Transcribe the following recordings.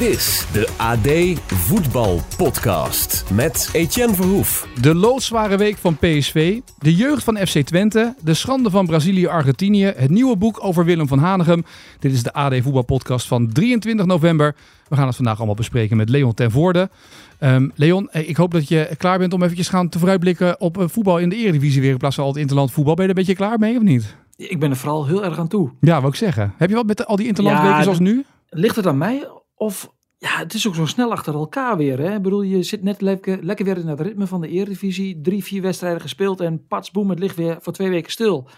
Dit is de AD Voetbal Podcast met Etienne Verhoef. De loodzware week van PSV, de jeugd van FC Twente, de schande van Brazilië-Argentinië, het nieuwe boek over Willem van Hanegem. Dit is de AD Voetbal Podcast van 23 november. We gaan het vandaag allemaal bespreken met Leon ten Voorde. Ehm, Leon, eh, ik hoop dat je klaar bent om eventjes gaan te vooruitblikken op eh, voetbal in de Eredivisie weer in plaats van al het interland voetbal. Ben je er een beetje klaar mee of niet? Ik ben er vooral heel erg aan toe. Ja, wou ik zeggen. Heb je wat met al die interlandweken Ja, zoals nu? Ligt het aan mij? Of ja, het is ook zo snel achter elkaar weer. Hè? Ik bedoel, je zit net lekker, lekker weer in het ritme van de Eredivisie. Drie, vier wedstrijden gespeeld en pats, boem, het ligt weer voor twee weken stil.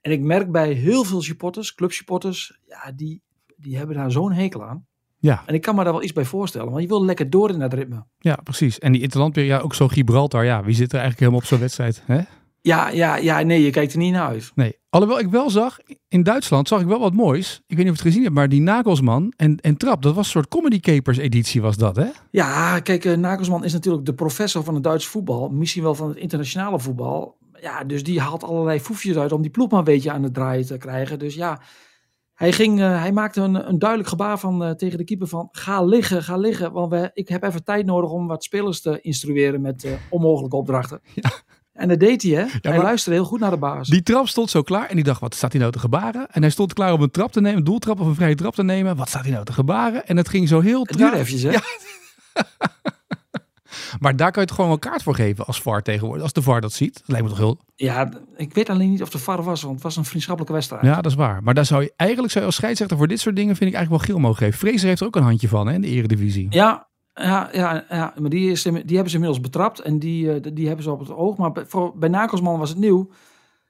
En ik merk bij heel veel supporters, clubsupporters, ja, die, die hebben daar zo'n hekel aan. Ja, En ik kan me daar wel iets bij voorstellen, want je wil lekker door in dat ritme. ja, precies. En die interlandweek, ja, ook zo Gibraltar. Ja, wie zit er eigenlijk helemaal op zo'n wedstrijd? Hè? Ja, ja, ja, nee, je kijkt er niet naar uit. Nee. Alhoewel ik wel zag, in Duitsland zag ik wel wat moois. Ik weet niet of je het gezien hebt, maar die Nagelsman en, en Trap, dat was een soort Comedy Capers editie was dat, hè? Ja, kijk, eh, Nagelsman is natuurlijk de professor van het Duitse voetbal. Misschien wel van het internationale voetbal. Ja, dus die haalt allerlei foefjes uit om die ploeg maar een beetje aan het draaien te krijgen. Dus ja, hij, ging, eh, hij maakte een, een duidelijk gebaar van, eh, tegen de keeper van ga liggen, ga liggen. Want we, ik heb even tijd nodig om wat spelers te instrueren met onmogelijke opdrachten. En dat deed hij, hè? hij maar- luisterde heel goed naar de baas. Die trap stond zo klaar en die dacht, wat staat hij nou te gebaren? En hij stond klaar om een trap te nemen, een doeltrap of een vrije trap te nemen. Wat staat hij nou te gebaren? En het ging zo heel Het traag. eventjes, hè? Ja. Maar daar kan je het gewoon wel kaart voor geven als VAR tegenwoordig. Als de VAR dat ziet. Dat lijkt me toch heel... Ja, ik weet alleen niet of de VAR was, want het was een vriendschappelijke wedstrijd. Ja, dat is waar. Maar daar zou je eigenlijk zou je als scheidsrechter voor dit soort dingen vind ik eigenlijk wel geel mogen geven. Fraser heeft er ook een handje van hè, in de eredivisie. Ja, ja, ja, ja maar die, is, die hebben ze inmiddels betrapt en die, eh, die hebben ze op het oog. Maar bij, voor, bij Nakelsman was het nieuw.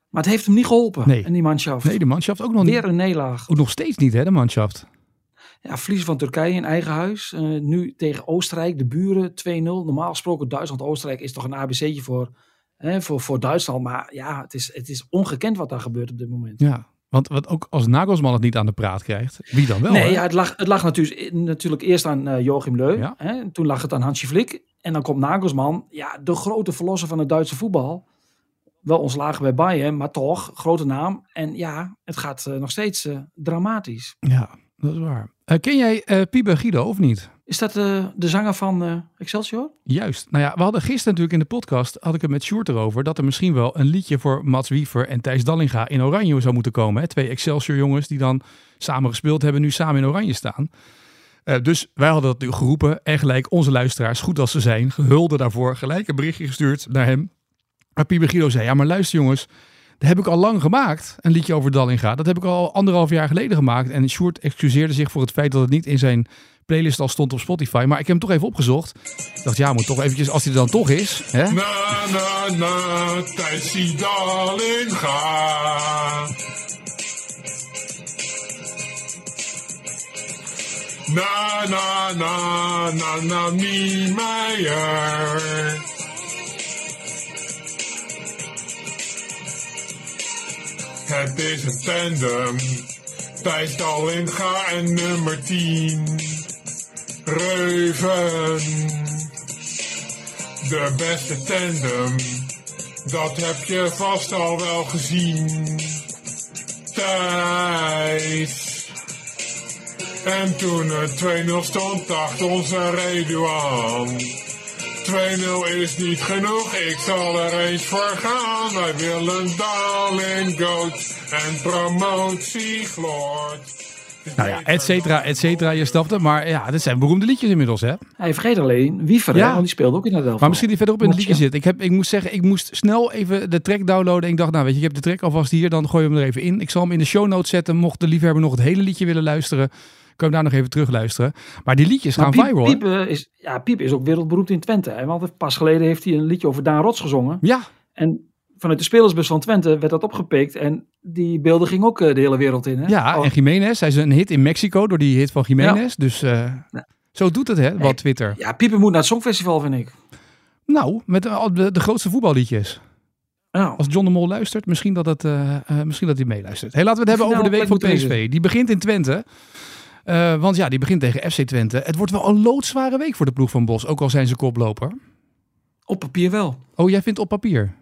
Maar het heeft hem niet geholpen Nee. in die manschaft. Nee, de manschaft ook nog Weer niet. een nederlaag. Ook nog steeds niet hè, de manschaft. Ja, verliezen van Turkije in eigen huis. Eh, nu tegen Oostenrijk, de buren 2-0. Normaal gesproken Duitsland-Oostenrijk is toch een ABC'tje voor, hè, voor, voor Duitsland. Maar ja, het is, het is ongekend wat daar gebeurt op dit moment. Ja, want wat ook als Nagelsman het niet aan de praat krijgt, wie dan wel? nee, hè? ja, het, lag, het lag natuurlijk, natuurlijk eerst aan eh, Joachim Leu. Ja. Hè, en toen lag het aan Hansje Flick. En dan komt Nagelsman, ja, de grote verlosser van het Duitse voetbal. Wel ontslagen bij Bayern, maar toch, grote naam. En ja, het gaat eh, nog steeds eh, dramatisch. Ja, dat is waar. Eh, ken jij eh Piebe Guido of niet? Is dat eh, de zanger van Excelsior? Juist. Nou ja, we hadden gisteren natuurlijk in de podcast, had ik het met Sjoerd erover, dat er misschien wel een liedje voor Mats Wiever en Thijs Dallinga in Oranje zou moeten komen. Hè? Twee Excelsior jongens die dan samen gespeeld hebben, nu samen in Oranje staan. Dus wij hadden dat nu geroepen en gelijk onze luisteraars, goed als ze zijn, gehulden daarvoor, gelijk een berichtje gestuurd naar hem. Maar Piebe Guido zei, ja maar luister jongens, heb ik al lang gemaakt, een liedje over Dallinga. Dat heb ik al anderhalf jaar geleden gemaakt. En Sjoerd excuseerde zich voor het feit dat het niet in zijn playlist al stond op Spotify. Maar ik heb hem toch even opgezocht. Ik dacht, ja, moet toch eventjes, als hij er dan toch is. Hè? Na na na, Thijsie Dallinga. Na na na na na Niemeyer. Het is een tandem. Thijs en nummer 10. Reuven. De beste tandem, dat heb je vast al wel gezien. Thijs. En toen het 2-0 stond, dacht onze Reduan. 2-0 is niet genoeg, ik zal er eens voor gaan. Wij willen Dalin Goat en promotie gloort. Nou ja, et cetera, et cetera. Je snapte. Maar ja, dit zijn beroemde liedjes inmiddels, hè? Hij vergeet alleen Wiever, Ja. hè, want die speelde ook in het elftal. Maar misschien die verderop in het liedje je. zit. Ik, heb, ik moest zeggen, ik moest snel even de track downloaden. En ik dacht, nou weet je, ik heb de track alvast hier. Dan gooi je hem er even in. Ik zal hem in de show notes zetten. Mocht de liefhebber nog het hele liedje willen luisteren, kan daar nog even terug luisteren. Maar die liedjes gaan Piep, viral. Piep, is, ja, Piep is ook wereldberoemd in Twente. Hè, want pas geleden heeft hij een liedje over Daan Rots gezongen. Ja, En vanuit de spelersbus van Twente werd dat opgepikt. En die beelden gingen ook eh, de hele wereld in. Hè? ja, Oh, en Jiménez. Hij is een hit in Mexico door die hit van Jiménez. Dus eh, Ja. zo doet het, hè, wat Twitter. ja, Pieper moet naar het Songfestival, vind ik. Nou, met eh, de, de grootste voetballiedjes. Nou, Als John de Mol luistert, misschien dat, het, misschien dat hij meeluistert. Hey, laten we het hebben over de week van PSV. Die begint in Twente. Eh, want ja, die begint tegen FC Twente. Het wordt wel een loodzware week voor de ploeg van Bos. Ook al zijn ze koploper. op papier wel. Oh, jij vindt op papier?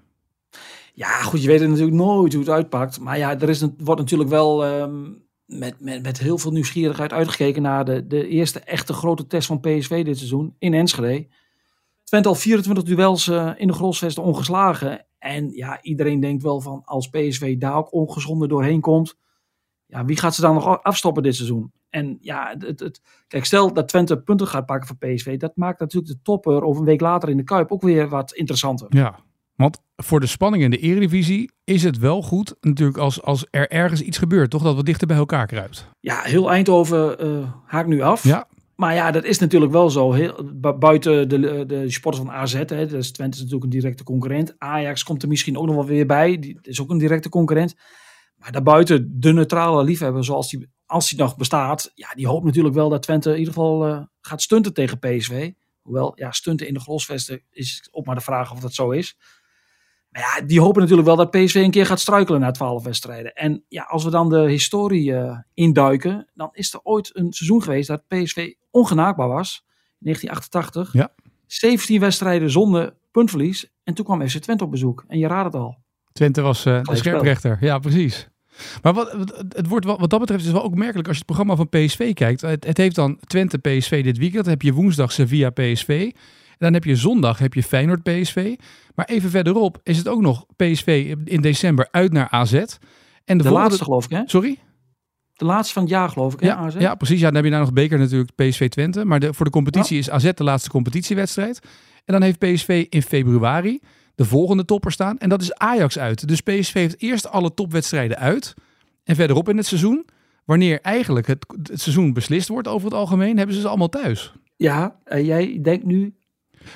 Ja, goed, je weet natuurlijk nooit hoe het uitpakt. Maar ja, er is een, wordt natuurlijk wel ehm, met, met, met heel veel nieuwsgierigheid uitgekeken naar de, de eerste echte grote test van PSV dit seizoen in Enschede. Twente al 24 duels uh, in de Grosvesten ongeslagen. En ja, iedereen denkt wel van als PSV daar ook ongezonden doorheen komt. Ja, wie gaat ze dan nog afstoppen dit seizoen? En ja, het, het, kijk, stel dat Twente punten gaat pakken voor PSV. Dat maakt natuurlijk de topper of een week later in de Kuip ook weer wat interessanter. Ja, want voor de spanning in de Eredivisie is het wel goed natuurlijk als, als er ergens iets gebeurt. Toch dat wat dichter bij elkaar kruipt. Ja, heel Eindhoven uh, haakt nu af. Ja. Maar ja, dat is natuurlijk wel zo. Heel, buiten de, de sporters van AZ, hè, dus Twente is natuurlijk een directe concurrent. Ajax komt er misschien ook nog wel weer bij. Die is ook een directe concurrent. Maar daarbuiten de neutrale liefhebber, zoals die, als die nog bestaat, ja, die hoopt natuurlijk wel dat Twente in ieder geval uh, gaat stunten tegen PSV. Hoewel, ja, stunten in de Grosvesten is ook maar de vraag of dat zo is. Maar ja, die hopen natuurlijk wel dat PSV een keer gaat struikelen na twaalf wedstrijden. En ja, als we dan de historie uh, induiken, dan is er ooit een seizoen geweest dat PSV ongenaakbaar was. 1988. Ja. 17 wedstrijden zonder puntverlies. En toen kwam FC Twente op bezoek. En je raadt het al. Twente was uh, de scherprechter. Ja, precies. Maar wat, het wordt wat, wat dat betreft is wel ook merkelijk als je het programma van PSV kijkt. Het, het heeft dan Twente PSV dit weekend. Dan heb je woensdag Sevilla PSV. Dan heb je zondag heb je Feyenoord PSV. Maar even verderop is het ook nog PSV in december uit naar AZ. En de, de laatste geloof ik hè? Sorry? De laatste van het jaar geloof ik ja, AZ? Ja, precies. Ja, dan heb je nou nog beker natuurlijk PSV Twente. Maar de, voor de competitie is AZ de laatste competitiewedstrijd. En dan heeft PSV in februari de volgende topper staan. En dat is Ajax uit. Dus PSV heeft eerst alle topwedstrijden uit. En verderop in het seizoen, wanneer eigenlijk het, het seizoen beslist wordt over het algemeen, hebben ze ze allemaal thuis. Ja, en jij denkt nu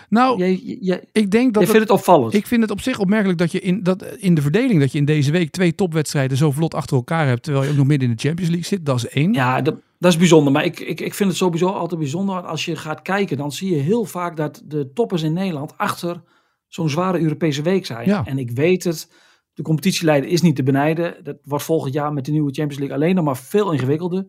nou, jij, jij, ik denk dat. Ik vind het, het opvallend. Ik vind het op zich opmerkelijk dat je in, dat, in de verdeling dat je in deze week twee topwedstrijden zo vlot achter elkaar hebt, terwijl je ook nog midden in de Champions League zit. Dat is één. Ja, dat, dat is bijzonder. Maar ik, ik, ik vind het sowieso altijd bijzonder. Als je gaat kijken, dan zie je heel vaak dat de toppers in Nederland achter zo'n zware Europese week zijn. Ja. En ik weet het. De competitieleider is niet te benijden. Dat wordt volgend jaar met de nieuwe Champions League alleen nog maar veel ingewikkelder.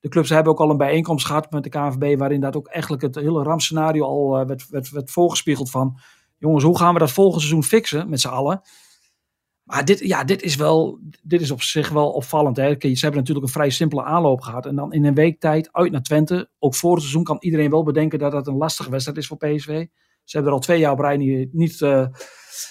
De clubs hebben ook al een bijeenkomst gehad met de KNVB, waarin dat ook eigenlijk het hele rampscenario al uh, werd, werd, werd voorgespiegeld van, jongens, hoe gaan we dat volgend seizoen fixen met z'n allen? Maar dit, ja, dit is wel, dit is op zich wel opvallend. Hè? Ze hebben natuurlijk een vrij simpele aanloop gehad. En dan in een week tijd uit naar Twente. Ook voor het seizoen kan iedereen wel bedenken dat dat een lastige wedstrijd is voor PSV. Ze hebben er al twee jaar op rij niet, niet, uh,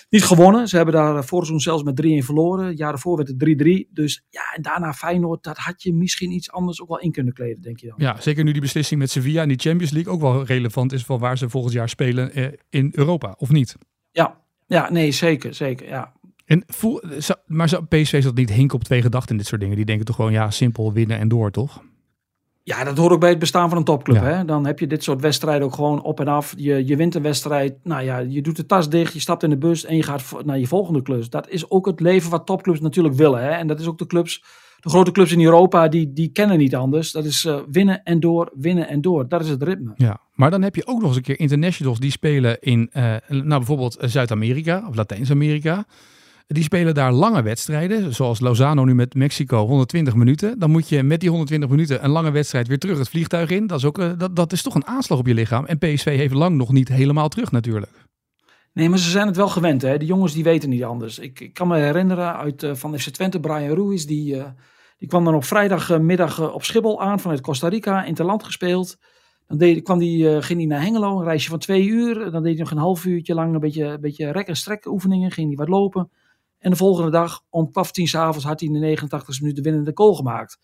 niet gewonnen. Ze hebben daar vorig seizoen zelfs met 3-1 verloren. Jaren voor werd het 3-3. Dus ja, en daarna Feyenoord, dat had je misschien iets anders ook wel in kunnen kleden, denk je dan. Ja, zeker nu die beslissing met Sevilla in die Champions League ook wel relevant is van waar ze volgend jaar spelen eh, in Europa, of niet? Ja, ja nee, zeker, zeker, ja. En voel, maar PSV zat niet hinken op twee gedachten in dit soort dingen. Die denken toch gewoon, ja, simpel winnen en door, toch? Ja, dat hoort ook bij het bestaan van een topclub. Ja. Hè? Dan heb je dit soort wedstrijden ook gewoon op en af. Je, je wint een wedstrijd. Nou ja, je doet de tas dicht, je stapt in de bus en je gaat naar je volgende klus. Dat is ook het leven wat topclubs natuurlijk willen. Hè? En dat is ook de clubs, de grote clubs in Europa, die, die kennen niet anders. Dat is uh, winnen en door, winnen en door. Dat is het ritme. Ja, maar dan heb je ook nog eens een keer internationals die spelen in, uh, nou bijvoorbeeld Zuid-Amerika of Latijns-Amerika. Die spelen daar lange wedstrijden, zoals Lozano nu met Mexico, 120 minuten. Dan moet je met die 120 minuten een lange wedstrijd weer terug het vliegtuig in. Dat is, ook, uh, dat, dat is toch een aanslag op je lichaam. En PSV heeft lang nog niet helemaal terug natuurlijk. Nee, maar ze zijn het wel gewend. Hè? Die jongens die weten niet anders. Ik, ik kan me herinneren uit uh, van FC Twente, Brian Ruiz, die, uh, die kwam dan op vrijdagmiddag op Schiphol aan vanuit Costa Rica, interland gespeeld. Dan deed, kwam die, ging hij naar Hengelo, een reisje van twee uur. Dan deed hij nog een half uurtje lang een beetje, beetje rek- en strek oefeningen. Ging hij wat lopen. En de volgende dag om kwart tien s'avonds had hij in de 89 minuut de winnende goal gemaakt.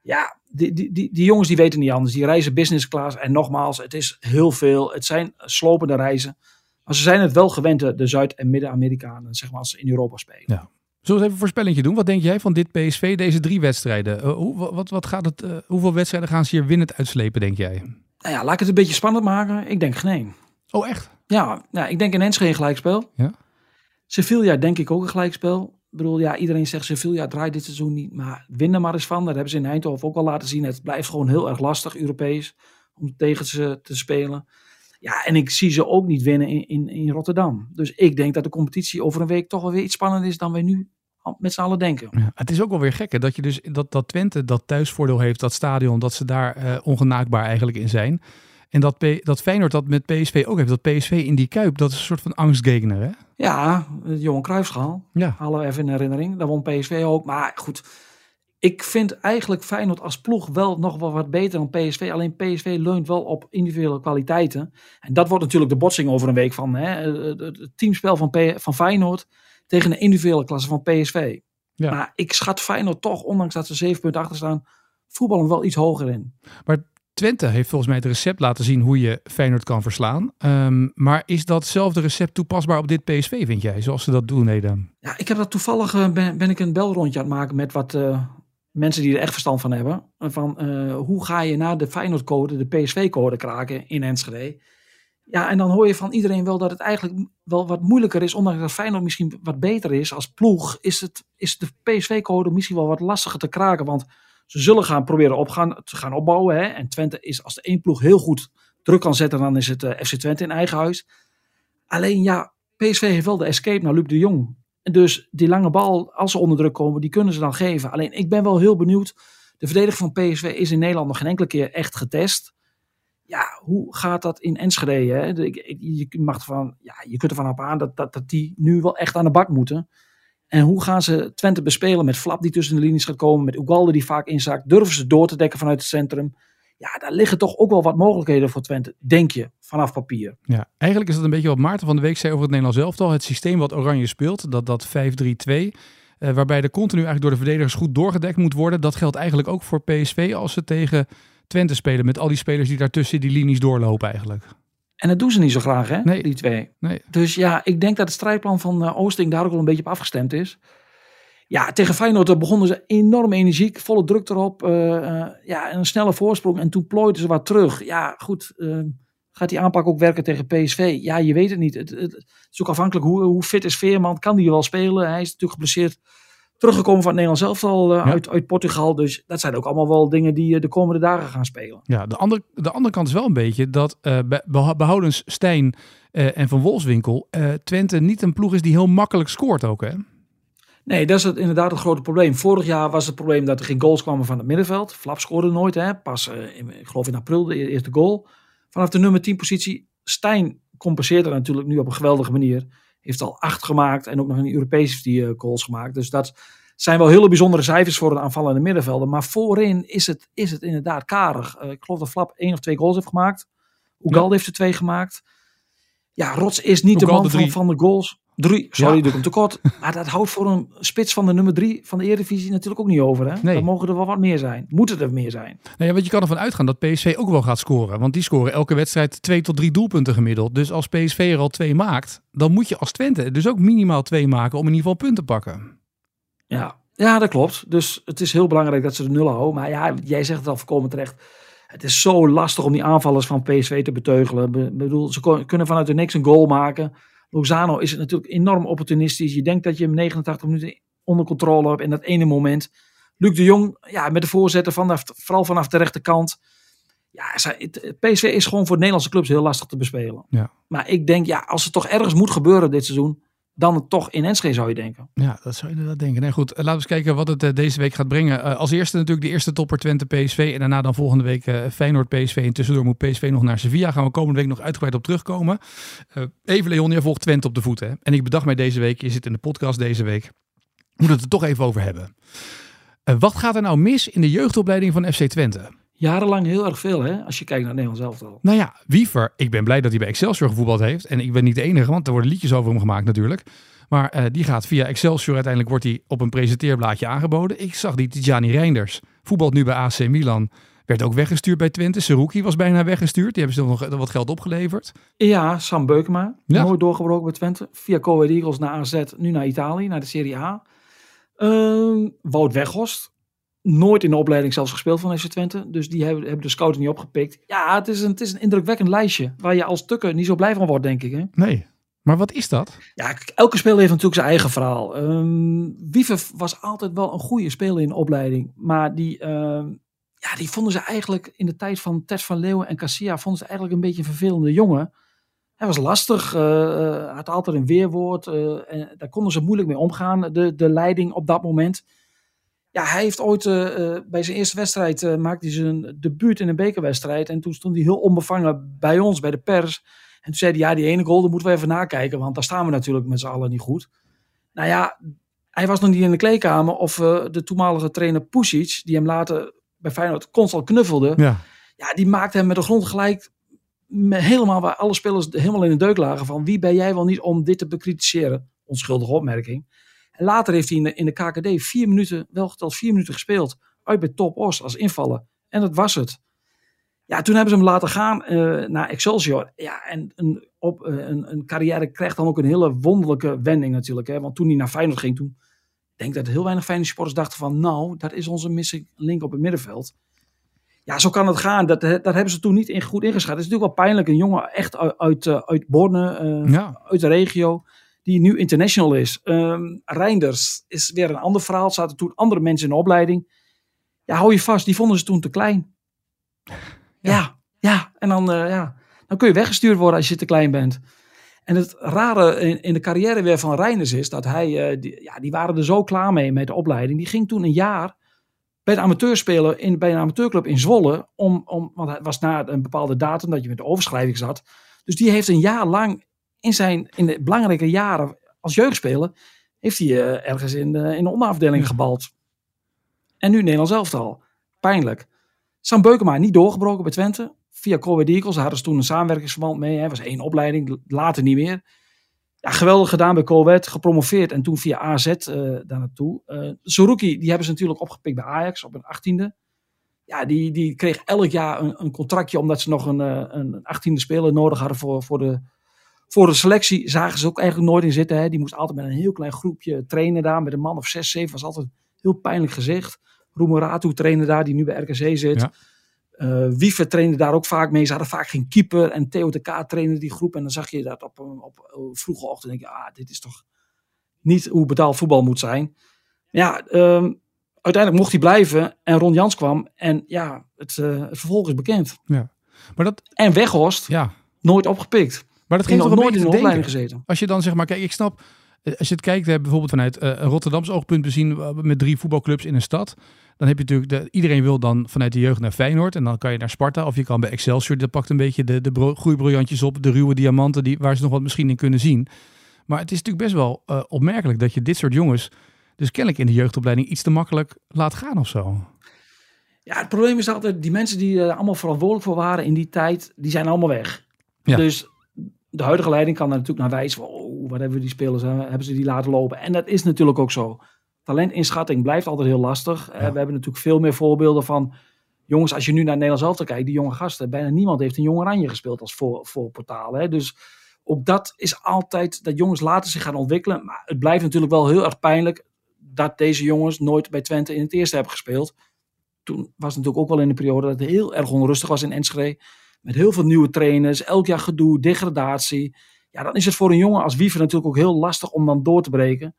Ja, die, die, die, die, jongens die weten niet anders. Die reizen business class. En nogmaals, het is heel veel. Het zijn slopende reizen. Maar ze zijn het wel gewend, de Zuid- en Midden-Amerikanen, zeg maar, als ze in Europa spelen. Ja. Zullen we eens even een voorspellingje doen? Wat denk jij van dit PSV, deze drie wedstrijden? Uh, hoe, wat, wat gaat het, uh, hoeveel wedstrijden gaan ze hier winnend uitslepen, denk jij? Nou ja, laat ik het een beetje spannend maken. Ik denk geen. Oh, echt? Ja, ja ik denk in Enschede gelijkspel. Ja. Sevilla denk ik ook een gelijkspel. Ik bedoel, ja, iedereen zegt Sevilla draait dit seizoen niet. Maar win er maar eens van. Dat hebben ze in Eindhoven ook al laten zien. Het blijft gewoon heel erg lastig, Europees, om tegen ze te spelen. Ja, en ik zie ze ook niet winnen in, in, in Rotterdam. Dus ik denk dat de competitie over een week toch wel weer iets spannender is dan wij nu met z'n allen denken. Ja, het is ook wel weer gek dat je dus dat, dat Twente dat thuisvoordeel heeft, dat stadion, dat ze daar uh, ongenaakbaar eigenlijk in zijn. En dat, P dat Feyenoord dat met PSV ook heeft. Dat PSV in die Kuip, dat is een soort van angstgegner, hè? Ja, Johan Cruijffschaal. Ja. Halen we even in herinnering. Daar won PSV ook. Maar goed, ik vind eigenlijk Feyenoord als ploeg wel nog wel wat beter dan PSV. Alleen PSV leunt wel op individuele kwaliteiten. En dat wordt natuurlijk de botsing over een week van hè, het, het teamspel van, P van Feyenoord tegen de individuele klasse van PSV. Ja. Maar ik schat Feyenoord toch, ondanks dat ze zeven punten achter staan, voetballen wel iets hoger in. Maar Twente heeft volgens mij het recept laten zien hoe je Feyenoord kan verslaan. Ehm, maar is datzelfde recept toepasbaar op dit PSV, vind jij? Zoals ze dat doen, Edam? Ja, ik heb dat toevallig, eh, ben, ik een belrondje aan het maken met wat eh, mensen die er echt verstand van hebben. Van eh, hoe ga je naar de Feyenoord-code, de PSV-code kraken in Enschede. Ja, en dan hoor je van iedereen wel dat het eigenlijk wel wat moeilijker is. Ondanks dat Feyenoord misschien wat beter is als ploeg, is, het, is de PSV-code misschien wel wat lastiger te kraken. Want ze zullen gaan proberen op gaan, te gaan opbouwen. Hè? En Twente is als de één ploeg heel goed druk kan zetten, dan is het eh, FC Twente in eigen huis. Alleen ja, PSV heeft wel de escape naar Luc de Jong. En dus die lange bal, als ze onder druk komen, die kunnen ze dan geven. Alleen ik ben wel heel benieuwd. De verdediging van PSV is in Nederland nog geen enkele keer echt getest. Ja, hoe gaat dat in Enschede? Hè? Je, mag van, ja, je kunt ervan op aan dat, dat, dat die nu wel echt aan de bak moeten. En hoe gaan ze Twente bespelen met Flap die tussen de linies gaat komen, met Ugalde die vaak inzakt? Durven ze door te dekken vanuit het centrum? Ja, daar liggen toch ook wel wat mogelijkheden voor Twente, denk je, vanaf papier. Ja, eigenlijk is dat een beetje wat Maarten van de Week zei over het Nederlands elftal. Het systeem wat Oranje speelt, dat, dat 5-3-2, eh, waarbij de continu eigenlijk door de verdedigers goed doorgedekt moet worden. Dat geldt eigenlijk ook voor PSV als ze tegen Twente spelen. Met al die spelers die daartussen die linies doorlopen eigenlijk. En dat doen ze niet zo graag, hè, Nee. die twee. Nee. Dus ja, ik denk dat het strijdplan van eh, Oosting daar ook wel een beetje op afgestemd is. Ja, tegen Feyenoord begonnen ze enorm energiek, volle druk erop. eh, ja, en een snelle voorsprong. En toen plooiden ze wat terug. Ja, goed. gaat die aanpak ook werken tegen PSV? Ja, je weet het niet. Het, het, het is ook afhankelijk hoe, hoe fit is Veerman. Kan die wel spelen? Hij is natuurlijk geblesseerd teruggekomen van het Nederlands elftal eh, Ja. uit, uit Portugal. Dus dat zijn ook allemaal wel dingen die eh, de komende dagen gaan spelen. Ja, de andere, de andere kant is wel een beetje dat beha- behoudens Stijn en Van Wolfswinkel Twente niet een ploeg is die heel makkelijk scoort ook hè? Nee, dat is het, inderdaad het grote probleem. Vorig jaar was het probleem dat er geen goals kwamen van het middenveld. Flap scoorde nooit, hè. pas in, ik geloof in april de eerste goal. Vanaf de nummer 10 positie. Stijn compenseert er natuurlijk nu op een geweldige manier. Heeft al acht gemaakt en ook nog in de Europees heeft hij eh, goals gemaakt. Dus dat zijn wel hele bijzondere cijfers voor een aanvallende middenvelder. Maar voorin is het, is het inderdaad karig. Eh, ik geloof dat Flap één of twee goals heeft gemaakt. Ugalde heeft er twee gemaakt. Ja, Rots is niet de man van de goals. Drie, sorry, Ja. doe ik hem tekort. Maar dat houdt voor een spits van de nummer drie van de Eredivisie natuurlijk ook niet over. Hè? Nee. Dan mogen er wel wat meer zijn. Moeten er meer zijn. Nou ja, want je kan ervan uitgaan dat PSV ook wel gaat scoren. Want die scoren elke wedstrijd twee tot drie doelpunten gemiddeld. Dus als PSV er al twee maakt, dan moet je als Twente dus ook minimaal twee maken om in ieder geval punten te pakken. Ja. ja, dat klopt. Dus het is heel belangrijk dat ze de nul houden. Maar ja, jij zegt het al voorkomen terecht. Het is zo lastig om die aanvallers van PSV te beteugelen. Be- bedoel, ze kunnen vanuit de niks een goal maken. Lozano is het natuurlijk enorm opportunistisch. Je denkt dat je hem 89 minuten onder controle hebt in dat ene moment. Luc de Jong, ja, met de voorzetten vanaf, vooral vanaf de rechterkant. Ja, PSV is gewoon voor Nederlandse clubs heel lastig te bespelen. Ja. Maar ik denk, ja, als het toch ergens moet gebeuren dit seizoen, dan het toch in Enschede zou je denken. Ja, dat zou je inderdaad denken. Nee, goed, eh, laten we eens kijken wat het eh, deze week gaat brengen. Eh, als eerste natuurlijk de eerste topper Twente PSV. En daarna dan volgende week Feyenoord PSV. En tussendoor moet PSV nog naar Sevilla. Gaan we komende week nog uitgebreid op terugkomen. Even Leon, volgt Twente op de voet. Hè? En ik bedacht mij deze week, je zit in de podcast deze week. Moet het er toch even over hebben. Wat gaat er nou mis in de jeugdopleiding van FC Twente? Jarenlang heel erg veel, hè, als je kijkt naar het Nederlands elftal. Nou ja, Wiever, ik ben blij dat hij bij Excelsior gevoetbald heeft. En ik ben niet de enige, want er worden liedjes over hem gemaakt natuurlijk. Maar eh, die gaat via Excelsior. Uiteindelijk wordt hij op een presenteerblaadje aangeboden. Ik zag die Tijani Reinders. Voetbalt nu bij AC Milan. Werd ook weggestuurd bij Twente. Seruki was bijna weggestuurd. Die hebben ze nog wat geld opgeleverd. Ja, Sam Beukema, Ja. nooit doorgebroken bij Twente. Via Ahead Eagles naar AZ, nu naar Italië, naar de Serie A. Ehm, Wout Weghorst, nooit in de opleiding zelfs gespeeld van FC Twente. Dus die hebben, hebben de scouting niet opgepikt. Ja, het is, een, het is een indrukwekkend lijstje. Waar je als tukker niet zo blij van wordt, denk ik. Hè? Nee. Maar wat is dat? Ja, elke speler heeft natuurlijk zijn eigen verhaal. Wiever was altijd wel een goede speler in de opleiding. Maar die, ehm, ja, die vonden ze eigenlijk in de tijd van Ted van Leeuwen en Cassia... vonden ze eigenlijk een beetje een vervelende jongen. Hij was lastig, eh, had altijd een weerwoord. eh, en daar konden ze moeilijk mee omgaan, de, de leiding op dat moment. Ja, hij heeft ooit eh, eh, bij zijn eerste wedstrijd uh, maakte hij zijn debuut in een bekerwedstrijd. En toen stond hij heel onbevangen bij ons, bij de pers. En toen zei hij, ja, die ene goal, daar moeten we even nakijken. Want daar staan we natuurlijk met z'n allen niet goed. Nou ja, hij was nog niet in de kleedkamer. Of de toenmalige trainer Pusic, die hem later bij Feyenoord constant knuffelde. Ja. ja, die maakte hem met de grond gelijk helemaal waar alle spelers helemaal in de deuk lagen van wie ben jij wel niet om dit te bekritiseren? Onschuldige opmerking. En later heeft hij in de, in de KKD vier minuten, wel geteld vier minuten gespeeld. Uit bij Top Os als invallen. En dat was het. Ja, toen hebben ze hem laten gaan uh, naar Excelsior. Ja, en een, op, uh, een, een carrière krijgt dan ook een hele wonderlijke wending natuurlijk. Hè? Want toen hij naar Feyenoord ging, toen denk ik dat heel weinig Feyenoord supporters dachten van... nou, dat is onze missing link op het middenveld. Ja, zo kan het gaan. Dat, dat hebben ze toen niet in, goed ingeschat. Het is natuurlijk wel pijnlijk. Een jongen echt uit, uit, uit Borne, ja. uit de regio die nu international is. Um, Reinders is weer een ander verhaal. Er zaten toen andere mensen in de opleiding. Ja, hou je vast, die vonden ze toen te klein. Ja, ja. ja. En dan, uh, ja, dan kun je weggestuurd worden als je te klein bent. En het rare in, in de carrière weer van Reinders is dat hij, uh, die, ja, die waren er zo klaar mee met de opleiding. Die ging toen een jaar bij de amateurspelen in, bij een amateurclub in Zwolle. Om, om, want het was na een bepaalde datum dat je met de overschrijving zat. Dus die heeft een jaar lang in zijn in de belangrijke jaren als jeugdspeler, heeft hij uh, ergens in de, in de onderafdeling gebald. En nu Nederlands elftal. Pijnlijk. Sam Beukema niet doorgebroken bij Twente. Via Corwin Eagles hadden ze toen een samenwerkingsverband mee. Hè. was één opleiding, later niet meer. Ja, geweldig gedaan bij Colwet, gepromoveerd en toen via AZ uh, daar naartoe. Uh, die hebben ze natuurlijk opgepikt bij Ajax op een achttiende. Ja, die, die kreeg elk jaar een, een contractje omdat ze nog een, een achttiende speler nodig hadden voor, voor de voor de selectie zagen ze ook eigenlijk nooit in zitten. Hè. Die moest altijd met een heel klein groepje trainen daar. Met een man of zes, zeven. Was altijd heel pijnlijk gezicht. Roemeratu trainde daar, die nu bij RKC zit. Ja. Uh, Wiever trainde daar ook vaak mee. Ze hadden vaak geen keeper. En Theo de K trainde die groep. En dan zag je dat op, op, vroege ochtend. denk je, ah, dit is toch niet hoe betaald voetbal moet zijn. Ja, um, uiteindelijk mocht hij blijven. En Ron Jans kwam. En ja, het, uh, het vervolg is bekend. Ja. Maar dat... En Weghorst, ja. nooit opgepikt. Maar dat geeft nog toch nooit in de opleiding gezeten. Als je dan zeg maar, kijk, ik snap, als je het kijkt, bijvoorbeeld vanuit uh, Rotterdams oogpunt bezien met drie voetbalclubs in een stad. Dan heb je natuurlijk, de, iedereen wil dan vanuit de jeugd naar Feyenoord. En dan kan je naar Sparta of je kan bij Excelsior. Dat pakt een beetje de, de groeibriljantjes op, de ruwe diamanten die, waar ze nog wat misschien in kunnen zien. Maar het is natuurlijk best wel uh, opmerkelijk dat je dit soort jongens dus kennelijk in de jeugdopleiding iets te makkelijk laat gaan of zo. Ja, het probleem is altijd, die mensen die er allemaal verantwoordelijk voor waren in die tijd, die zijn allemaal weg. Ja. Dus de huidige leiding kan er natuurlijk naar wijzen. Oh, wat hebben we die spelers, hebben ze die laten lopen? En dat is natuurlijk ook zo. Talentinschatting blijft altijd heel lastig. Ja. Uh, we hebben natuurlijk veel meer voorbeelden van jongens. Als je nu naar Nederlands elftal kijkt, die jonge gasten, bijna niemand heeft een jong oranje gespeeld als voor, voor portaal. Hè? Dus ook dat is altijd dat jongens later zich gaan ontwikkelen. Maar het blijft natuurlijk wel heel erg pijnlijk dat deze jongens nooit bij Twente in het eerste hebben gespeeld. Toen was het natuurlijk ook wel in de periode dat het heel erg onrustig was in Enschede. Met heel veel nieuwe trainers, elk jaar gedoe, degradatie. Ja, dan is het voor een jongen als Wiever natuurlijk ook heel lastig om dan door te breken.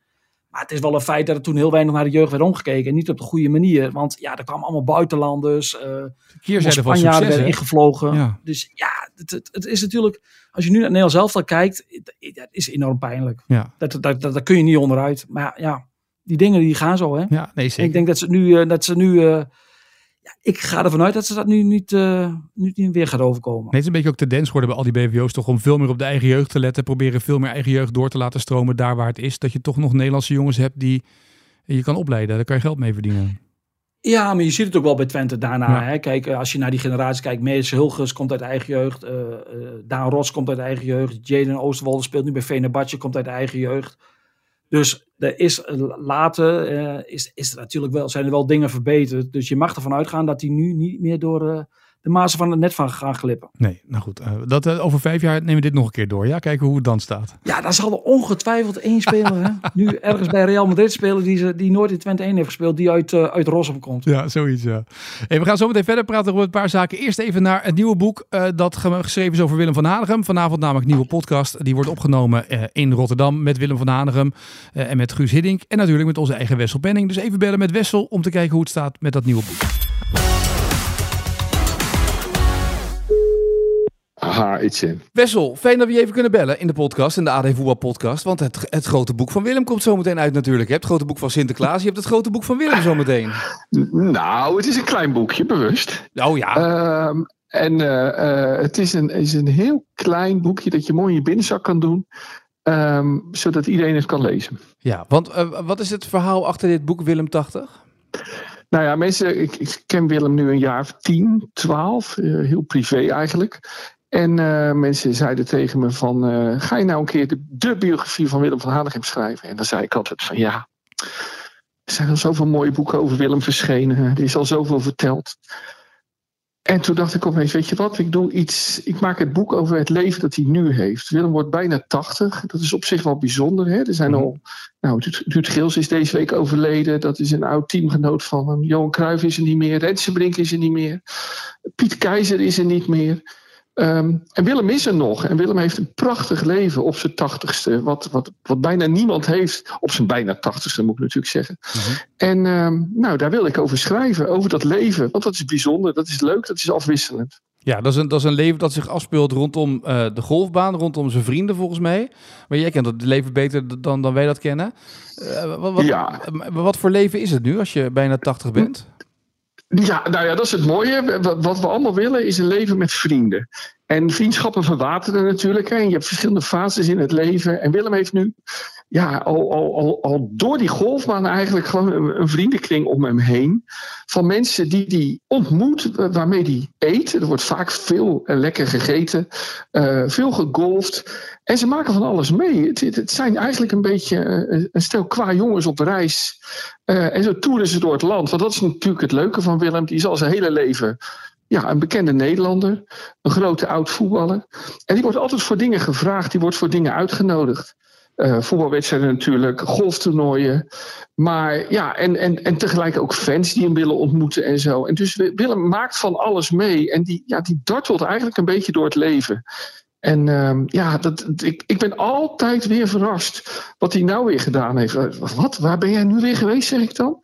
Maar het is wel een feit dat er toen heel weinig naar de jeugd werd omgekeken. En niet op de goede manier. Want ja, er kwamen allemaal buitenlanders. Uh, Spanjaarden werden ingevlogen. Ja. Dus ja, het, het, het, is natuurlijk... Als je nu naar Nederland zelf kijkt, dat is enorm pijnlijk. Ja. Dat, dat, dat, dat, kun je niet onderuit. Maar ja, die dingen die gaan zo, hè. Ja, nee, zeker. En ik denk dat ze nu... Uh, dat ze nu uh, ja, ik ga ervan uit dat ze dat nu niet, uh, niet weer gaat overkomen. Nee, het is een beetje ook tendens geworden bij al die BVO's toch om veel meer op de eigen jeugd te letten. Proberen veel meer eigen jeugd door te laten stromen daar waar het is. Dat je toch nog Nederlandse jongens hebt die je kan opleiden. Daar kan je geld mee verdienen. Ja, maar je ziet het ook wel bij Twente daarna. Ja. Hè? Kijk, als je naar die generatie kijkt. Mees Hulges komt uit eigen jeugd. Uh, uh, Daan Ros komt uit eigen jeugd. Jaden Oosterwolde speelt nu bij Venebatje, komt uit eigen jeugd. Dus er is later uh, is, is er natuurlijk wel, zijn er wel dingen verbeterd. Dus je mag ervan uitgaan dat die nu niet meer door uh, de mazen van het net van gaan glippen. Nee, nou goed. Uh, dat, over vijf jaar nemen we dit nog een keer door. Ja, kijken hoe het dan staat. Ja, dan zal er ongetwijfeld één speler hè? nu ergens bij Real Madrid spelen die, ze, die nooit in Twente 1 heeft gespeeld, die uit, uit Rossum komt. Ja, zoiets ja. Hey, we gaan zo meteen verder praten over een paar zaken. Eerst even naar het nieuwe boek dat geschreven is over Willem van Hanegem. Vanavond namelijk een nieuwe podcast. Die wordt opgenomen in Rotterdam met Willem van Hanegem en met Guus Hiddink. En natuurlijk met onze eigen Wessel Penning. Dus even bellen met Wessel om te kijken hoe het staat met dat nieuwe boek. Haha, Etienne. Wessel, fijn dat we je even kunnen bellen in de podcast, in de AD Voetbal podcast. Want het, het grote boek van Willem komt zometeen uit natuurlijk. Je hebt het grote boek van Sinterklaas, je hebt het grote boek van Willem zometeen. Nou, het is een klein boekje, bewust. Oh ja. Ehm, en eh, eh, het is een, is een heel klein boekje dat je mooi in je binnenzak kan doen. ehm, zodat iedereen het kan lezen. ja, want eh, wat is het verhaal achter dit boek Willem 80? Nou ja, mensen, ik, ik ken Willem nu een jaar of 10, 12, eh, heel privé eigenlijk. En eh, mensen zeiden tegen me van, eh, ga je nou een keer de, de biografie van Willem van Hanegem schrijven? En dan zei ik altijd van ja, er zijn al zoveel mooie boeken over Willem verschenen. Er is al zoveel verteld. En toen dacht ik opeens, weet je wat, ik doe iets, ik maak het boek over het leven dat hij nu heeft. Willem wordt bijna 80, dat is op zich wel bijzonder. Hè? Er zijn Mhm. al, nou, Ruud Gils is deze week overleden, dat is een oud teamgenoot van hem. Johan Cruijff is er niet meer, Rensenbrink is er niet meer, Piet Keizer is er niet meer. Ehm, en Willem is er nog. En Willem heeft een prachtig leven op zijn tachtigste. Wat, wat, wat bijna niemand heeft. Op zijn bijna tachtigste moet ik natuurlijk zeggen. En ehm, nou, daar wil ik over schrijven. Over dat leven. Want dat is bijzonder. Dat is leuk. Dat is afwisselend. Ja, dat is een, dat is een leven dat zich afspeelt rondom eh, de golfbaan, rondom zijn vrienden volgens mij. Maar jij kent dat leven beter dan, dan wij dat kennen. Eh, wat, wat, Ja. wat voor leven is het nu als je bijna 80 bent? Ja, nou ja, dat is het mooie. Wat- we allemaal willen is een leven met vrienden. En vriendschappen verwateren natuurlijk. En je hebt verschillende fases in het leven. En Willem heeft nu ja, al, al, al, al door die golfbaan eigenlijk gewoon een, vriendenkring om hem heen. Van mensen die hij ontmoet, wa- waarmee hij eet. Er wordt vaak veel eh, lekker gegeten. eh, veel gegolfd. En ze maken van alles mee. Het, het, het zijn eigenlijk een beetje eh, een stel qua jongens op reis. Eh, en zo toeren ze door het land. Want dat is natuurlijk het leuke van Willem. Die is al zijn hele leven ja, een bekende Nederlander. Een grote oud voetballer. En die wordt altijd voor dingen gevraagd. Die wordt voor dingen uitgenodigd. Eh, voetbalwedstrijden natuurlijk, golftoernooien. Maar ja, en, en, en tegelijk ook fans die hem willen ontmoeten en zo. En dus Willem maakt van alles mee. En die, ja, die dartelt eigenlijk een beetje door het leven. En ehm, ja, dat, ik, ik ben altijd weer verrast wat hij nou weer gedaan heeft. Eh, Wat? Waar ben jij nu weer geweest, zeg ik dan?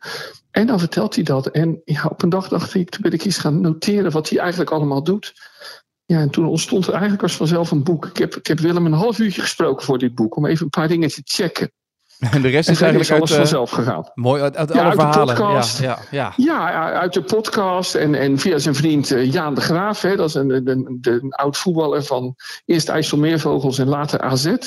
En dan vertelt hij dat. En ja, op een dag dacht ik, toen ben ik eens gaan noteren wat hij eigenlijk allemaal doet. Ja, en toen ontstond er eigenlijk als vanzelf een boek. Ik heb, ik heb Willem een half uurtje gesproken voor dit boek, om even een paar dingen te checken. En de rest En is eigenlijk is alles uit, eh, vanzelf gegaan. mooi uit, uit Ja, alle uit de verhalen. podcast. Ja, ja, ja. Ja, uit de podcast en, en via zijn vriend eh, Jaan de Graaf. Hè, dat is een, een, een, een oud voetballer van eerst IJsselmeervogels en later AZ. En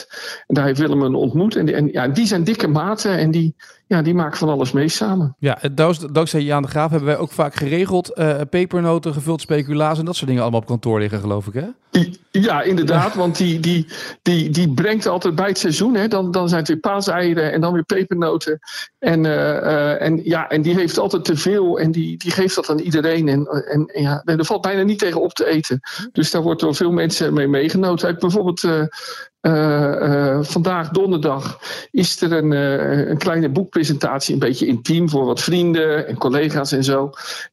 daar heeft Willem een ontmoet. En, die- en ja, die zijn dikke maten en die, ja, die maken van alles mee samen. Ja, het- dankzij- Jaan de Graaf hebben wij ook vaak geregeld eh, pepernoten, gevuld speculaas en dat soort dingen allemaal op kantoor liggen, geloof ik, hè? Ja, inderdaad, want die, die, die, die brengt altijd bij het seizoen. Hè, dan, dan zijn het weer paaseieren en dan weer pepernoten. En, eh, eh, en, ja, en die heeft altijd te veel en die, die geeft dat aan iedereen. En, en, en ja, er valt bijna niet tegen op te eten. Dus daar wordt door veel mensen mee meegenoten. Hij heeft bijvoorbeeld eh, eh, vandaag, donderdag, is er een, eh, een kleine boekpresentatie. Een beetje intiem voor wat vrienden en collega's en zo.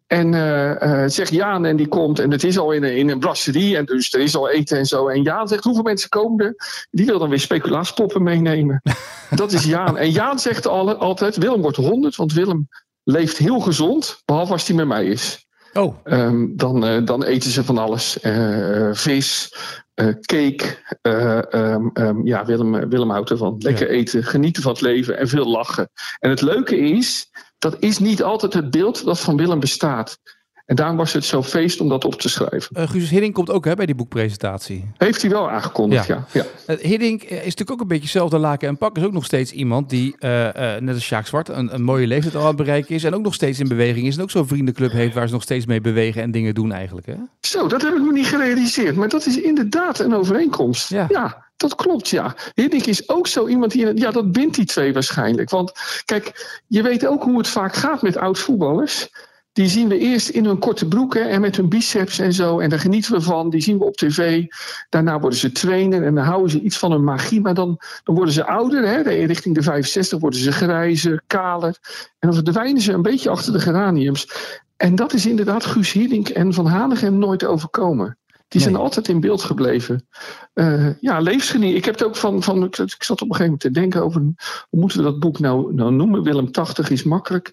En zegt Jaan en die komt. En het is al in een, in een brasserie. En dus er is al eten en zo. En Jaan zegt hoeveel mensen komen er? Die wil dan weer speculaaspoppen meenemen. Dat is Jaan. En Jaan zegt al, altijd Willem wordt 100. Want Willem leeft heel gezond. Behalve als hij met mij is. Oh, Ehm, dan, eh, dan eten ze van alles. Eh, vis, eh, cake. eh, ehm, ehm, ja, Willem, Willem houdt ervan. Lekker eten, genieten van het leven en veel lachen. En het leuke is, dat is niet altijd het beeld dat van Willem bestaat. En daarom was het zo feest om dat op te schrijven. eh Guus Hiddink komt ook hè, bij die boekpresentatie. Heeft hij wel aangekondigd, Ja. ja. ja. Uh, Hiddink is natuurlijk ook een beetje hetzelfde laken en pak. Is ook nog steeds iemand die, eh, eh, net als Sjaak Zwart, een, een mooie leeftijd al aan het bereiken is. En ook nog steeds in beweging is. En ook zo'n vriendenclub heeft waar ze nog steeds mee bewegen en dingen doen eigenlijk. Hè? Zo, dat heb ik me niet gerealiseerd. Maar dat is inderdaad een overeenkomst. Ja. dat klopt, ja. Hiddink is ook zo iemand die... Ja, dat bindt die twee waarschijnlijk. Want kijk, je weet ook hoe het vaak gaat met oud-voetballers. Die zien we eerst in hun korte broeken en met hun biceps en zo. En daar genieten we van. Die zien we op tv. Daarna worden ze trainer en dan houden ze iets van hun magie. Maar dan, dan worden ze ouder. Hè? Richting de 65 worden ze grijzer, kaler. En dan verdwijnen ze een beetje achter de geraniums. En dat is inderdaad Guus Hiddink en Van Hanegem nooit overkomen. Die zijn Nee. altijd in beeld gebleven. Eh, ja, levensgeniet. Ik heb het ook van, van. Ik ik zat op een gegeven moment te denken over. Hoe moeten we dat boek nou, nou noemen? Willem 80 is makkelijk.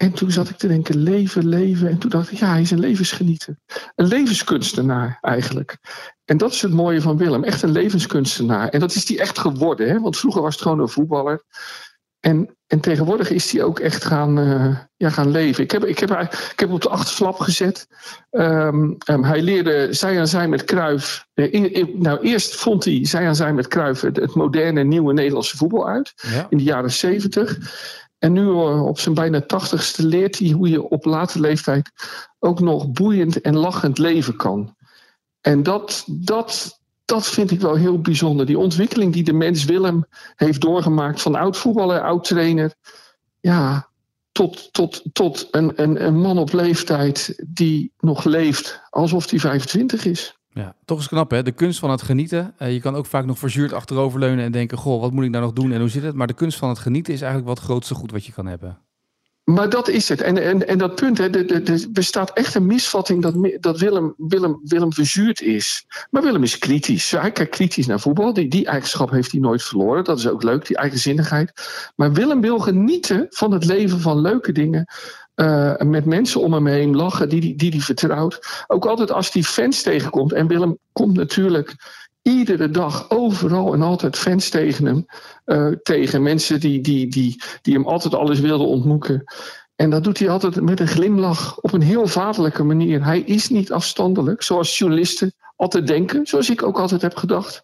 En toen zat ik te denken, leven, leven. En toen dacht ik, ja, hij is een levensgenieter. Een levenskunstenaar eigenlijk. En dat is het mooie van Willem. Echt een levenskunstenaar. En dat is hij echt geworden. Hè? Want vroeger was het gewoon een voetballer. En, en tegenwoordig is hij ook echt gaan, uh, ja, gaan leven. Ik heb, ik, heb, ik heb op de achterflap gezet. Um, um, hij leerde zij aan zij met Kruif. Uh, in, in, nou, eerst vond hij zij aan zij met Kruif het, het moderne nieuwe Nederlandse voetbal uit. Ja. In de jaren zeventig. En nu uh, op zijn bijna tachtigste leert hij hoe je op late leeftijd ook nog boeiend en lachend leven kan. En dat, dat, dat vind ik wel heel bijzonder. Die ontwikkeling die de mens Willem heeft doorgemaakt van oud voetballer, oud trainer. Ja, tot, tot, tot een, een, een man op leeftijd die nog leeft alsof hij 25 is. Ja, toch is knap hè, de kunst van het genieten. Uh, je kan ook vaak nog verzuurd achteroverleunen en denken, goh, wat moet ik nou nog doen en hoe zit het? Maar de kunst van het genieten is eigenlijk wat het grootste goed wat je kan hebben. Maar dat is het. En, en, en dat punt, hè, er bestaat echt een misvatting dat, dat Willem, Willem, Willem verzuurd is. Maar Willem is kritisch. Hij kijkt kritisch naar voetbal. Die, die eigenschap heeft hij nooit verloren. Dat is ook leuk, die eigenzinnigheid. Maar Willem wil genieten van het leven van leuke dingen. Uh, met mensen om hem heen lachen die hij die, die vertrouwt. Ook altijd als hij fans tegenkomt. En Willem komt natuurlijk iedere dag overal en altijd fans tegen hem. Uh, tegen mensen die, die, die, die hem altijd alles wilden ontmoeten. En dat doet hij altijd met een glimlach op een heel vaderlijke manier. Hij is niet afstandelijk, zoals journalisten altijd denken, zoals ik ook altijd heb gedacht.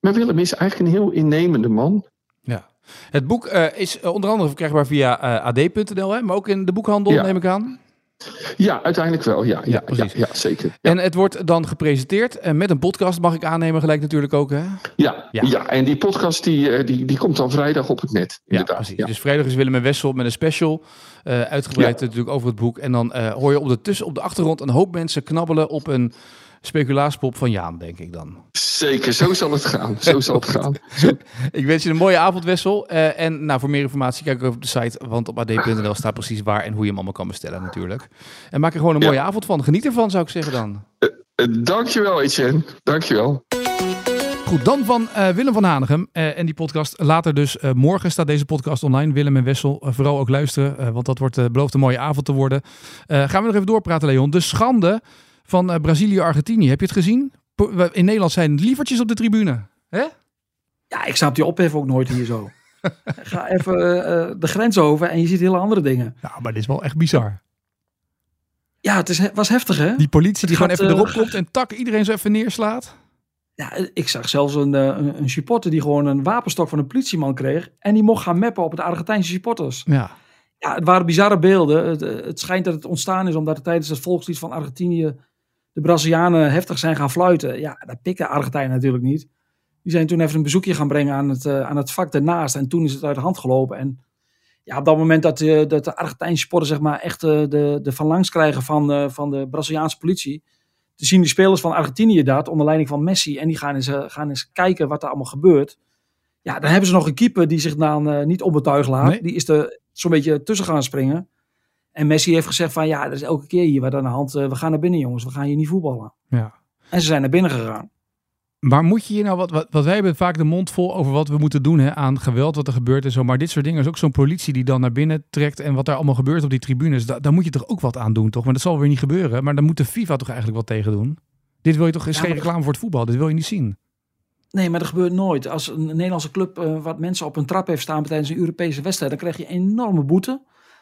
Maar Willem is eigenlijk een heel innemende man. Ja. Het boek uh, is onder andere verkrijgbaar via uh, ad.nl, maar ook in de boekhandel, ja. neem ik aan. Ja, uiteindelijk wel. Ja, ja, ja, zeker. Ja. En het wordt dan gepresenteerd en met een podcast, mag ik aannemen, gelijk natuurlijk ook. Hè? Ja, ja. ja, en die podcast die, die, die komt dan vrijdag op het net. Ja, precies. Dus vrijdag is Willem en Wessel met een special. Uh, uitgebreid natuurlijk over het boek. En dan uh, hoor je op de, tussen, op de achtergrond een hoop mensen knabbelen op een speculaaspop van Jaan, denk ik dan. Zeker, zo zal het gaan. Zo zal het gaan. ik wens je een mooie avond, Wessel. Uh, en nou, voor meer informatie kijk ook op de site, want op ad.nl staat precies waar en hoe je hem allemaal kan bestellen natuurlijk. En maak er gewoon een mooie ja. avond van. Geniet ervan, zou ik zeggen dan. Uh, uh, dankjewel, Etienne. Dankjewel. Goed, dan van uh, Willem van Hanegem uh, en die podcast. Later dus, uh, morgen staat deze podcast online. Willem en Wessel, vooral ook luisteren, want dat wordt beloofd een mooie avond te worden. gaan we nog even doorpraten, Leon. De schande van uh, Brazilië-Argentinië. Heb je het gezien? In Nederland zijn lievertjes op de tribune. Hè? Ja, ik snap die ophef ook nooit hier zo. Ga even uh, de grens over en je ziet hele andere dingen. Ja, maar dit is wel echt bizar. Ja, het is, was heftig hè? Die politie die gaat, gewoon even erop komt en tak iedereen zo even neerslaat. Ja, ik zag zelfs een, een, een supporter die gewoon een wapenstok van een politieman kreeg. En die mocht gaan meppen op de Argentijnse supporters. Ja. Ja, het waren bizarre beelden. Het, het schijnt dat het ontstaan is omdat er tijdens het volkslied van Argentinië de Brazilianen heftig zijn gaan fluiten. Ja, dat pikken Argentijnen natuurlijk niet. Die zijn toen even een bezoekje gaan brengen aan het, uh, aan het vak daarnaast. En toen is het uit de hand gelopen. En ja, op dat moment dat, uh, dat de Argentijnse sporten zeg maar, echt uh, de, de van langs krijgen van, van de Braziliaanse politie. Te zien die spelers van Argentinië dat, onder leiding van Messi. En die gaan eens, gaan eens kijken wat er allemaal gebeurt. Ja, dan hebben ze nog een keeper die zich dan niet onbetuigd laat. Nee. Die is er zo'n beetje tussen gaan springen. En Messi heeft gezegd van ja, er is elke keer hier wat aan de hand. we gaan naar binnen jongens, we gaan hier niet voetballen. Ja. En ze zijn naar binnen gegaan. Maar moet je hier nou, wat, wat, wat wij hebben vaak de mond vol over wat we moeten doen hè, aan geweld wat er gebeurt en zo. Maar dit soort dingen is ook zo'n politie die dan naar binnen trekt en wat daar allemaal gebeurt op die tribunes. Da, daar moet je toch ook wat aan doen, toch? Maar dat zal weer niet gebeuren. Maar dan moet de FIFA toch eigenlijk wat tegen doen. Dit wil je toch, is ja, geen reclame voor het voetbal, dit wil je niet zien. Nee, maar dat gebeurt nooit. Als een Nederlandse club uh, wat mensen op een trap heeft staan tijdens een Europese wedstrijd, dan krijg je een enorme boete.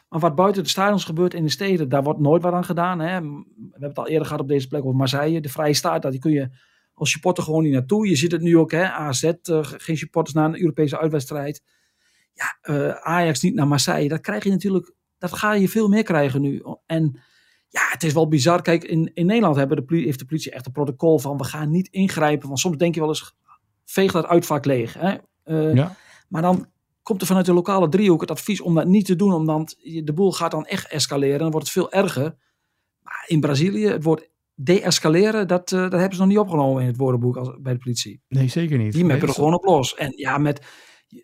Maar wat buiten de stadions gebeurt in de steden, daar wordt nooit wat aan gedaan. Hè. We hebben het al eerder gehad op deze plek over Marseille. De vrije staat, daar kun je als supporter gewoon niet naartoe. Je ziet het nu ook, hè. AZ, uh, geen supporters naar een Europese uitwedstrijd. Ja, uh, Ajax niet naar Marseille. Dat krijg je natuurlijk, dat ga je veel meer krijgen nu. En ja, het is wel bizar. Kijk, in, in Nederland hebben de, heeft de politie echt een protocol van we gaan niet ingrijpen. Want soms denk je wel eens, veeg dat uitvak leeg. Hè? Uh, ja. Maar dan komt er vanuit de lokale driehoek het advies om dat niet te doen, omdat de boel gaat dan echt escaleren. Dan wordt het veel erger. Maar in Brazilië, het woord de-escaleren, dat, uh, dat hebben ze nog niet opgenomen in het woordenboek als, bij de politie. Nee, zeker niet. Die meppen er gewoon op los. En ja, met,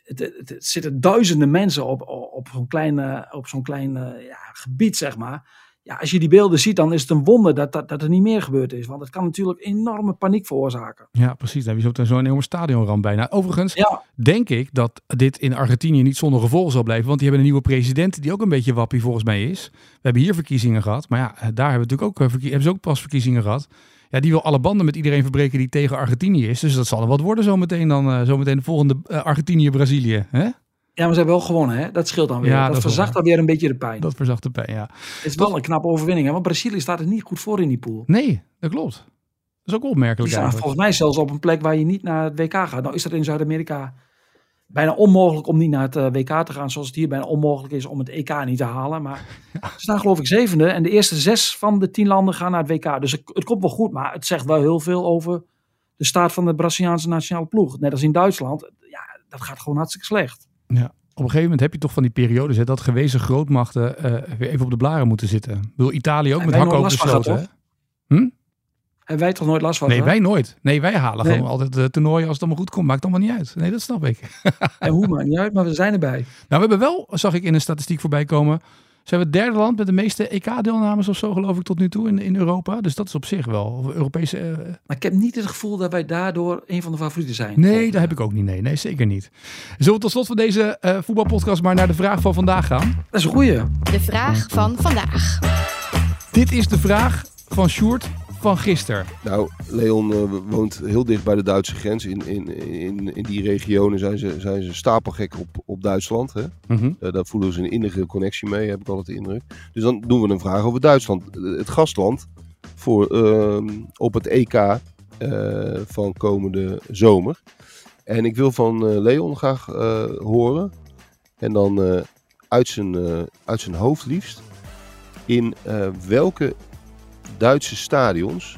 het, het, het zitten duizenden mensen op, op zo'n klein, op zo'n klein ja, gebied, zeg maar. Ja, als je die beelden ziet, dan is het een wonder dat, dat, dat er niet meer gebeurd is. Want het kan natuurlijk enorme paniek veroorzaken. Ja, precies. Dan heb je zo zo'n enorme stadionramp bijna. Overigens Ja, denk ik dat dit in Argentinië niet zonder gevolgen zal blijven. Want die hebben een nieuwe president die ook een beetje wappie volgens mij is. We hebben hier verkiezingen gehad. Maar ja, daar hebben, we natuurlijk ook, eh, hebben ze ook pas verkiezingen gehad. Ja, die wil alle banden met iedereen verbreken die tegen Argentinië is. Dus dat zal er wat worden zometeen dan. eh, zometeen de volgende eh, Argentinië-Brazilië. Ja, maar ze hebben wel gewonnen, hè? Dat scheelt dan weer. Ja, dat, dat verzacht dan weer een beetje de pijn. Dat verzacht de pijn, ja. Het is wel een knappe overwinning, hè? Want Brazilië staat er niet goed voor in die pool. Nee, dat klopt. Dat is ook Die opmerkelijk staan volgens mij zelfs op een plek waar je niet naar het WK gaat. Nou is dat in Zuid-Amerika bijna onmogelijk om niet naar het eh, WK te gaan. Zoals het hier bijna onmogelijk is om het EK niet te halen. Maar ze staan geloof ik zevende. En de eerste zes van de tien landen gaan naar het WK. Dus het, het komt wel goed. Maar het zegt wel heel veel over de staat van de Braziliaanse nationale ploeg. Net als in Duitsland. Ja, dat gaat gewoon hartstikke slecht. Ja. Op een gegeven moment heb je toch van die periodes hè, dat gewezen grootmachten eh, weer even op de blaren moeten zitten. Bedoel, Italië ook met hakken over de sloten. Hm? Hebben wij toch nooit last van? Nee, wij nooit. Nee, wij halen Nee. gewoon altijd de toernooien als het allemaal goed komt. Maakt allemaal niet uit. Nee, dat snap ik. En hoe maakt niet uit, maar we zijn erbij. Nou, we hebben wel, zag ik in een statistiek voorbij komen, zijn we het derde land met de meeste EK-deelnames of zo, geloof ik, tot nu toe in, in Europa. Dus dat is op zich wel. Europese. eh, Maar ik heb niet het gevoel dat wij daardoor een van de favorieten zijn. nee, dat heb ik ook niet. Nee, nee, zeker niet. Zullen we tot slot van deze eh, voetbalpodcast maar naar de vraag van vandaag gaan? Dat is een goeie. De vraag van vandaag. Dit is de vraag van Sjoerd van gisteren. Nou, Leon eh, woont heel dicht bij de Duitse grens. In, in, in, in die regionen zijn ze, zijn ze stapelgek op, op Duitsland. Hè? Mhm. Eh, daar voelen ze een innige connectie mee, heb ik altijd de indruk. Dus dan doen we een vraag over Duitsland. Eh, Het gastland voor, ehm, op het EK van komende zomer. En ik wil van Leon graag horen. En dan uit, zijn, uit zijn hoofd liefst. In welke Duitse stadions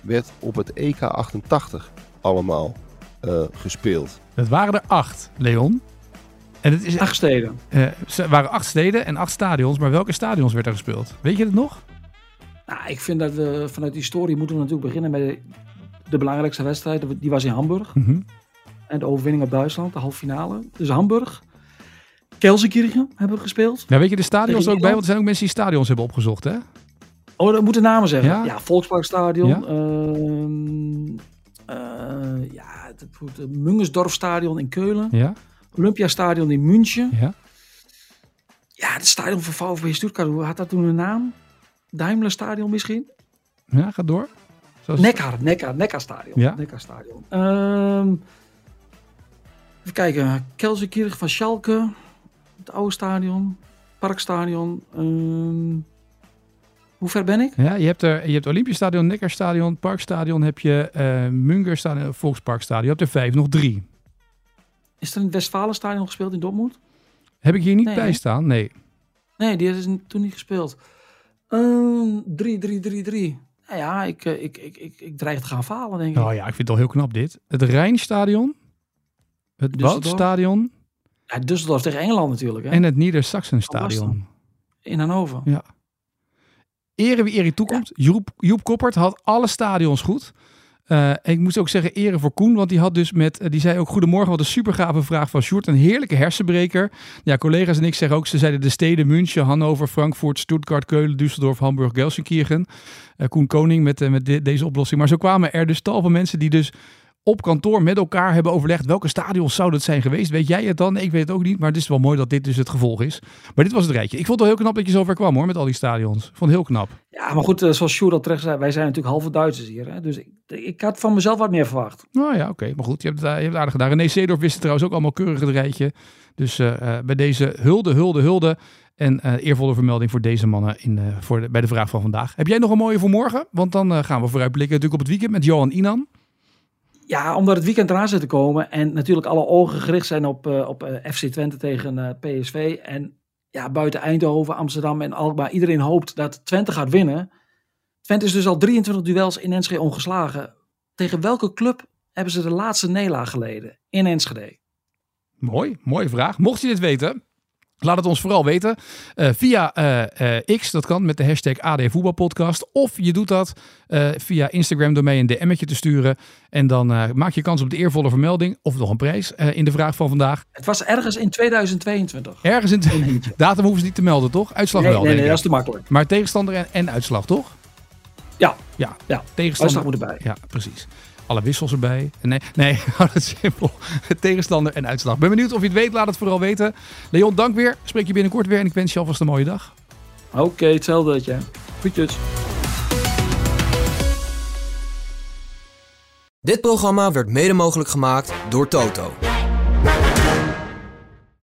werd op het EK 88 allemaal eh, gespeeld. Dat waren er acht, Leon. En het is, Acht steden. eh, er waren acht steden en acht stadions. Maar welke stadions werd er gespeeld? Weet je het nog? Nou, ik vind dat we vanuit die historie moeten we natuurlijk beginnen met de, de belangrijkste wedstrijd. Die was in Hamburg. Mhm. En de overwinning op Duitsland, de halve finale. Dus Hamburg. Kelsenkirchen hebben we gespeeld. Ja, weet je de stadions ook bij? Want er zijn ook mensen die stadions hebben opgezocht, hè? Oh, dat moeten namen zeggen. Ja? Ja, Volksparkstadion. Ja? Ehm, eh, ja, het, in Keulen. Ja, Olympiastadion in München. ja. Ja, het stadion van VfB Stuttgart. Hoe had dat toen een naam? Daimlerstadion misschien? Ja, ga door. Zoals- Neckar, Neckar, Neckarstadion. Ja. Neckarstadion. Ehm even kijken. Kelsenkirchen van Schalke. Het oude stadion. Parkstadion. Ehm, hoe ver ben ik? Ja, je hebt er, je hebt Olympiastadion, Neckarstadion, Parkstadion, heb je Mungerstadion, Volksparkstadion. Je hebt er vijf, nog drie. Is er in het Westfalenstadion gespeeld in Dortmund? Heb ik hier niet Nee, bij staan? Nee. Nee, die is toen niet gespeeld. Ehm 3-3-3-3. Nou ja, ik, eh, ik, ik, ik, ik dreig te gaan falen, denk ik. Oh ja, ik vind het al heel knap dit. Het Rijnstadion, het. Woudstadion Ja, Düsseldorf tegen Engeland natuurlijk, hè? en het Van Niedersachsenstadion. in Hannover. Ja. Ere wie ere toekomt. Joep, Joep Koppert had alle stadions goed. Eh, ik moest ook zeggen ere voor Koen, want die had dus met, eh, die zei ook goedemorgen, wat een supergave vraag van Sjoerd, een heerlijke hersenbreker. Ja, collega's en ik zeggen ook, ze zeiden de steden München, Hannover, Frankfurt, Stuttgart, Keulen, Düsseldorf, Hamburg, Gelsenkirchen. Eh, Koen Koning met, met de- deze oplossing. Maar zo kwamen er dus tal van mensen die dus op kantoor met elkaar hebben overlegd welke stadions zouden het zijn geweest. Weet jij het dan? Nee, ik weet het ook niet, maar het is wel mooi dat dit dus het gevolg is. Maar dit was het rijtje. Ik vond het wel heel knap dat je zover kwam hoor, met al die stadions. Ik vond het heel knap. Ja, maar goed, eh, zoals Sjoerd al terecht zei, wij zijn natuurlijk halve Duitsers hier. Hè? Dus ik, ik had van mezelf wat meer verwacht. Nou ja, oké. Maar goed, je hebt, het, eh, je hebt het aardig gedaan. René Seedorf wist het trouwens ook allemaal keurig het rijtje. Dus eh, bij deze hulde, hulde, hulde. En eervolle vermelding voor deze mannen in, voor de, bij de vraag van vandaag. Heb jij nog een mooie voor morgen? Want dan gaan we vooruitblikken natuurlijk op het weekend met Johan Inan. Ja, omdat het weekend eraan zit te komen en natuurlijk alle ogen gericht zijn op, eh, op eh, FC Twente tegen eh, PSV. En ja, buiten Eindhoven, Amsterdam en Alkmaar, iedereen hoopt dat Twente gaat winnen. Twente is dus al 23 duels in Enschede ongeslagen. Tegen welke club hebben ze de laatste nederlaag geleden in Enschede? Mooi, mooie vraag. Mocht je dit weten, Laat het ons vooral weten uh, via uh, uh, X, dat kan met de hashtag AD Voetbalpodcast. Of je doet dat via Instagram door mij een DM'tje te sturen. En dan maak je kans op de eervolle vermelding of nog een prijs in de vraag van vandaag. Het was ergens in 2022. Ergens in... Datum hoeven ze niet te melden, toch? Uitslag nee, wel, Nee, nee, nee, dat is te makkelijk. Maar tegenstander en, en uitslag, toch? Ja. Ja, ja. tegenstander. Uitslag moet erbij. Ja, precies alle wissels erbij. Nee, nee, hou het simpel. Tegenstander en uitslag. Ben benieuwd of je het weet, laat het vooral weten. Leon, dank weer. Spreek je binnenkort weer en ik wens je alvast een mooie dag. Oké, okay, hetzelfde. Ja. Groetjes. Dit programma werd mede mogelijk gemaakt door Toto.